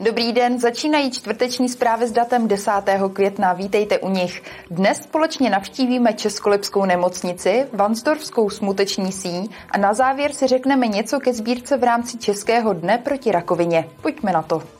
Dobrý den, začínají čtvrteční zprávy s datem 10. května. Vítejte u nich. Dnes společně navštívíme Českolipskou nemocnici, Vansdorfskou smuteční síň a na závěr si řekneme něco ke sbírce v rámci Českého dne proti rakovině. Pojďme na to.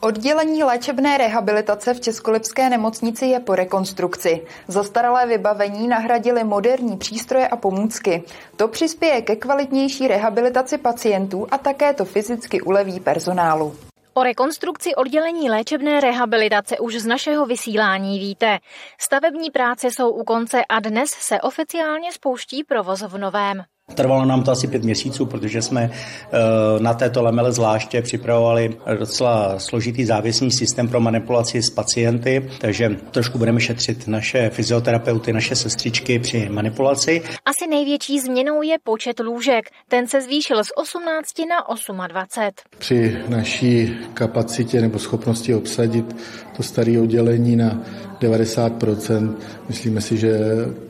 Oddělení léčebné rehabilitace v Českolipské nemocnici je po rekonstrukci. Zastaralé vybavení nahradili moderní přístroje a pomůcky. To přispěje ke kvalitnější rehabilitaci pacientů a také to fyzicky uleví personálu. O rekonstrukci oddělení léčebné rehabilitace už z našeho vysílání víte. Stavební práce jsou u konce a dnes se oficiálně spouští provoz v novém. Trvalo nám to asi pět měsíců, protože jsme eh, na této lemele zvláště připravovali docela složitý závěsný systém pro manipulaci s pacienty, takže trošku budeme šetřit naše fyzioterapeuty, naše sestřičky při manipulaci. Asi největší změnou je počet lůžek. Ten se zvýšil z 18 na 28. Při naší kapacitě nebo schopnosti obsadit to staré oddělení na 90%. Myslíme si, že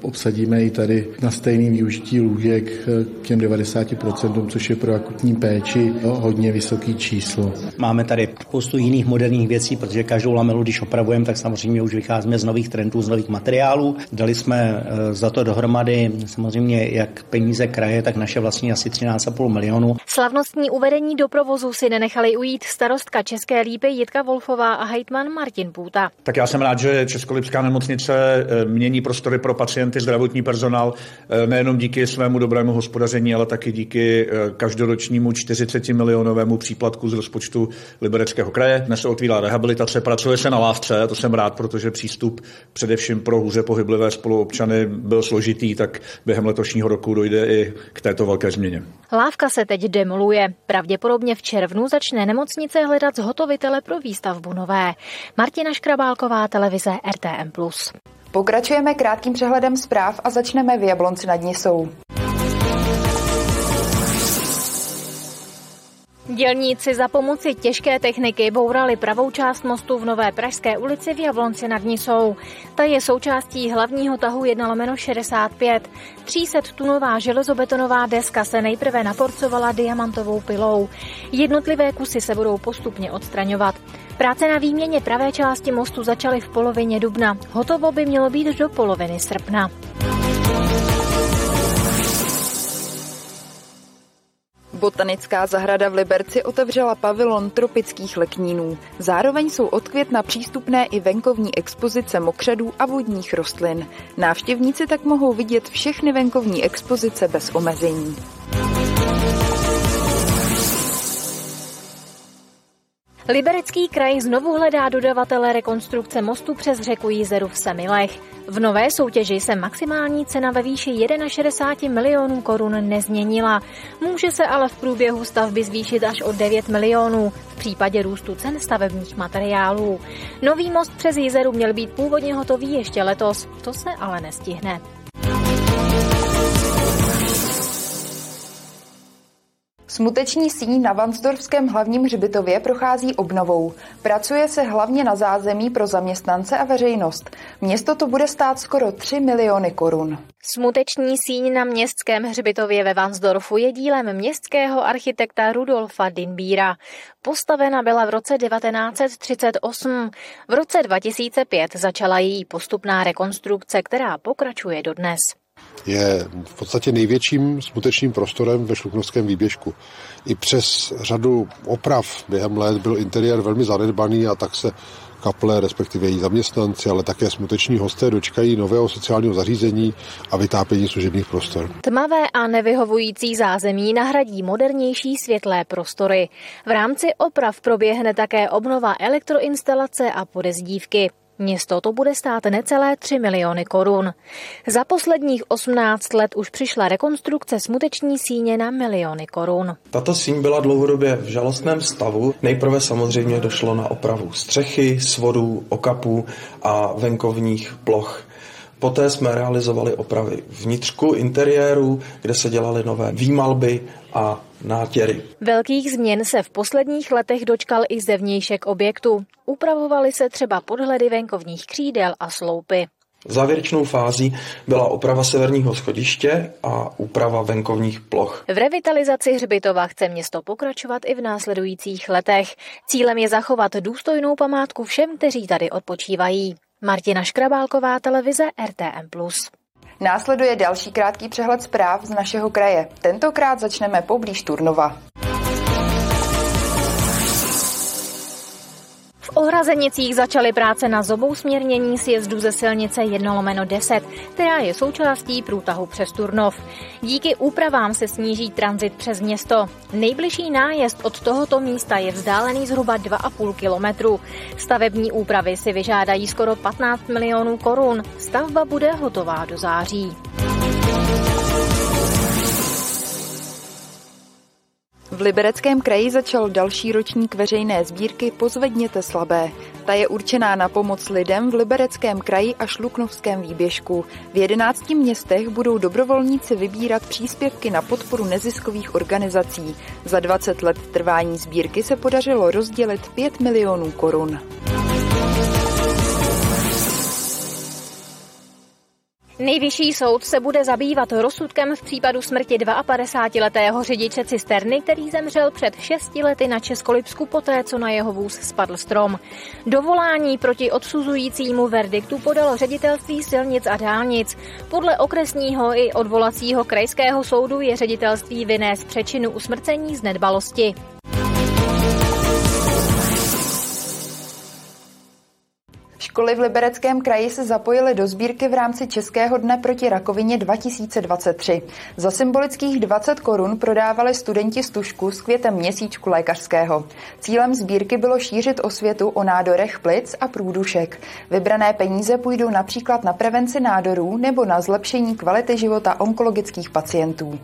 obsadíme i tady na stejným využití lůžek k těm 90%, což je pro akutní péči hodně vysoký číslo. Máme tady spoustu jiných moderních věcí, protože každou lamelu, když opravujeme, tak samozřejmě už vycházíme z nových trendů, z nových materiálů. Dali jsme eh, za to dohromady samozřejmě jak peníze kraje, tak naše vlastní asi 13,5 milionů. Slavnostní uvedení do provozu si nenechali ujít starostka České lípy Jitka Wolfová a hejtman Martin Půta. Tak já jsem rád, že Českolipská nemocnice eh, mění prostory pro pacienty, zdravotní personál, eh, nejenom díky svému dobrému hospodaření, ale taky díky eh, každoročnímu 40 milionovému příplatku z rozpočtu Libereckého kraje. Dnes se otvírá rehabilitace, pracuje se na lávce, to jsem rád, protože přístup především pro hůře pohyblivé spoluobčany byl složitý, tak během letošního roku dojde i k této velké změně. Lávka se teď demoluje. Pravděpodobně v červnu začne nemocnice hledat zhotovitele pro výstavbu nové. Martina Škrabálková, televize RTM+. Pokračujeme krátkým přehledem zpráv a začneme v Jablonci nad Nisou. Dělníci za pomoci těžké techniky bourali pravou část mostu v Nové Pražské ulici v Jablonci nad Nisou. Ta je součástí hlavního tahu 1 lomeno 65. 300 tunová železobetonová deska se nejprve naporcovala diamantovou pilou. Jednotlivé kusy se budou postupně odstraňovat. Práce na výměně pravé části mostu začaly v polovině dubna. Hotovo by mělo být do poloviny srpna. Botanická zahrada v Liberci otevřela pavilon tropických leknínů. Zároveň jsou od května přístupné i venkovní expozice mokřadů a vodních rostlin. Návštěvníci tak mohou vidět všechny venkovní expozice bez omezení. Liberecký kraj znovu hledá dodavatele rekonstrukce mostu přes řeku Jizeru v Semilech. V nové soutěži se maximální cena ve výši 61 milionů korun nezměnila. Může se ale v průběhu stavby zvýšit až o 9 milionů v případě růstu cen stavebních materiálů. Nový most přes Jizeru měl být původně hotový ještě letos, to se ale nestihne. Smuteční síň na Vansdorfském hlavním hřbitově prochází obnovou. Pracuje se hlavně na zázemí pro zaměstnance a veřejnost. Město to bude stát skoro 3 miliony korun. Smuteční síň na městském hřbitově ve Vansdorfu je dílem městského architekta Rudolfa Dinbíra. Postavena byla v roce 1938. V roce 2005 začala její postupná rekonstrukce, která pokračuje dodnes je v podstatě největším smutečným prostorem ve Šluknovském výběžku. I přes řadu oprav během let byl interiér velmi zanedbaný a tak se kaple, respektive její zaměstnanci, ale také smuteční hosté dočkají nového sociálního zařízení a vytápění služebních prostor. Tmavé a nevyhovující zázemí nahradí modernější světlé prostory. V rámci oprav proběhne také obnova elektroinstalace a podezdívky. Město to bude stát necelé 3 miliony korun. Za posledních 18 let už přišla rekonstrukce smuteční síně na miliony korun. Tato síň byla dlouhodobě v žalostném stavu. Nejprve samozřejmě došlo na opravu střechy, svodů, okapů a venkovních ploch. Poté jsme realizovali opravy vnitřku, interiéru, kde se dělaly nové výmalby a nátěry. Velkých změn se v posledních letech dočkal i zevnějšek objektu. Upravovaly se třeba podhledy venkovních křídel a sloupy. Závěrečnou fází byla oprava severního schodiště a úprava venkovních ploch. V revitalizaci hřbitova chce město pokračovat i v následujících letech. Cílem je zachovat důstojnou památku všem, kteří tady odpočívají. Martina Škrabálková, televize RTM+. Následuje další krátký přehled zpráv z našeho kraje. Tentokrát začneme poblíž Turnova. Ohrazenicích začaly práce na zobou směrnění sjezdu ze silnice 1 lomeno 10, která je součástí průtahu přes Turnov. Díky úpravám se sníží tranzit přes město. Nejbližší nájezd od tohoto místa je vzdálený zhruba 2,5 kilometru. Stavební úpravy si vyžádají skoro 15 milionů korun. Stavba bude hotová do září. V Libereckém kraji začal další ročník veřejné sbírky Pozvedněte slabé. Ta je určená na pomoc lidem v Libereckém kraji a Šluknovském výběžku. V jedenácti městech budou dobrovolníci vybírat příspěvky na podporu neziskových organizací. Za 20 let trvání sbírky se podařilo rozdělit 5 milionů korun. Nejvyšší soud se bude zabývat rozsudkem v případu smrti 52-letého řidiče cisterny, který zemřel před 6 lety na Českolipsku poté, co na jeho vůz spadl strom. Dovolání proti odsuzujícímu verdiktu podalo ředitelství silnic a dálnic. Podle okresního i odvolacího krajského soudu je ředitelství vinné z přečinu usmrcení z nedbalosti. Školy v Libereckém kraji se zapojily do sbírky v rámci Českého dne proti rakovině 2023. Za symbolických 20 korun prodávali studenti stužku s květem měsíčku lékařského. Cílem sbírky bylo šířit osvětu o nádorech plic a průdušek. Vybrané peníze půjdou například na prevenci nádorů nebo na zlepšení kvality života onkologických pacientů.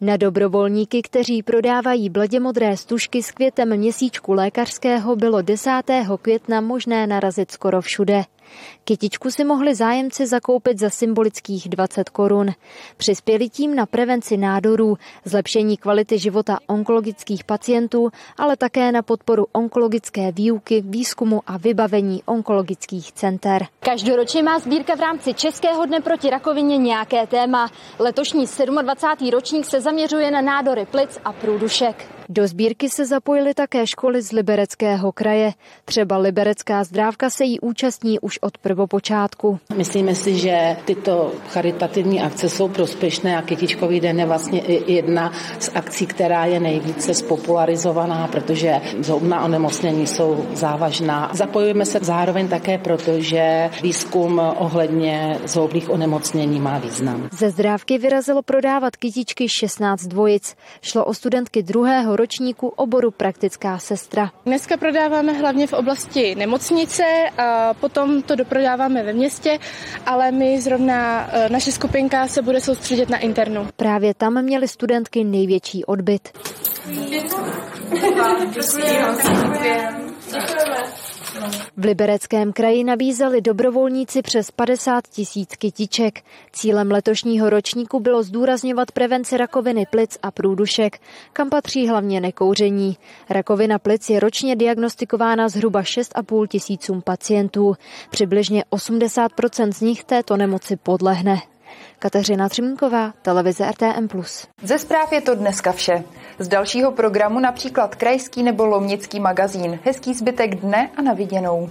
Na dobrovolníky, kteří prodávají bledě modré stužky s květem měsíčku lékařského, bylo 10. května možné narazit skoro všude. Kytičku si mohli zájemci zakoupit za symbolických 20 korun. Přispěli tím na prevenci nádorů, zlepšení kvality života onkologických pacientů, ale také na podporu onkologické výuky, výzkumu a vybavení onkologických center. Každoročně má sbírka v rámci Českého dne proti rakovině nějaké téma. Letošní 27. ročník se zaměřuje na nádory plic a průdušek. Do sbírky se zapojily také školy z Libereckého kraje. Třeba Liberecká zdrávka se jí účastní už od prvopočátku. Myslíme si, že tyto charitativní akce jsou prospěšné a Kytičkový den je vlastně jedna z akcí, která je nejvíce spopularizovaná, protože zoubná onemocnění jsou závažná. Zapojujeme se zároveň také proto, že výzkum ohledně zoubných onemocnění má význam. Ze zdrávky vyrazilo prodávat kytičky 16 dvojic. Šlo o studentky druhého ročníku oboru praktická sestra. Dneska prodáváme hlavně v oblasti nemocnice a potom to doprodáváme ve městě, ale my zrovna, e, naše skupinka se bude soustředit na internu. Právě tam měly studentky největší odbyt. V Libereckém kraji nabízeli dobrovolníci přes 50 tisíc kytiček. Cílem letošního ročníku bylo zdůrazňovat prevenci rakoviny plic a průdušek, kam patří hlavně nekouření. Rakovina plic je ročně diagnostikována zhruba 6,5 tisícům pacientů. Přibližně 80% z nich této nemoci podlehne. Kateřina Třimínková, televize RTM+. Ze zpráv je to dneska vše. Z dalšího programu například krajský nebo lomnický magazín. Hezký zbytek dne a na viděnou.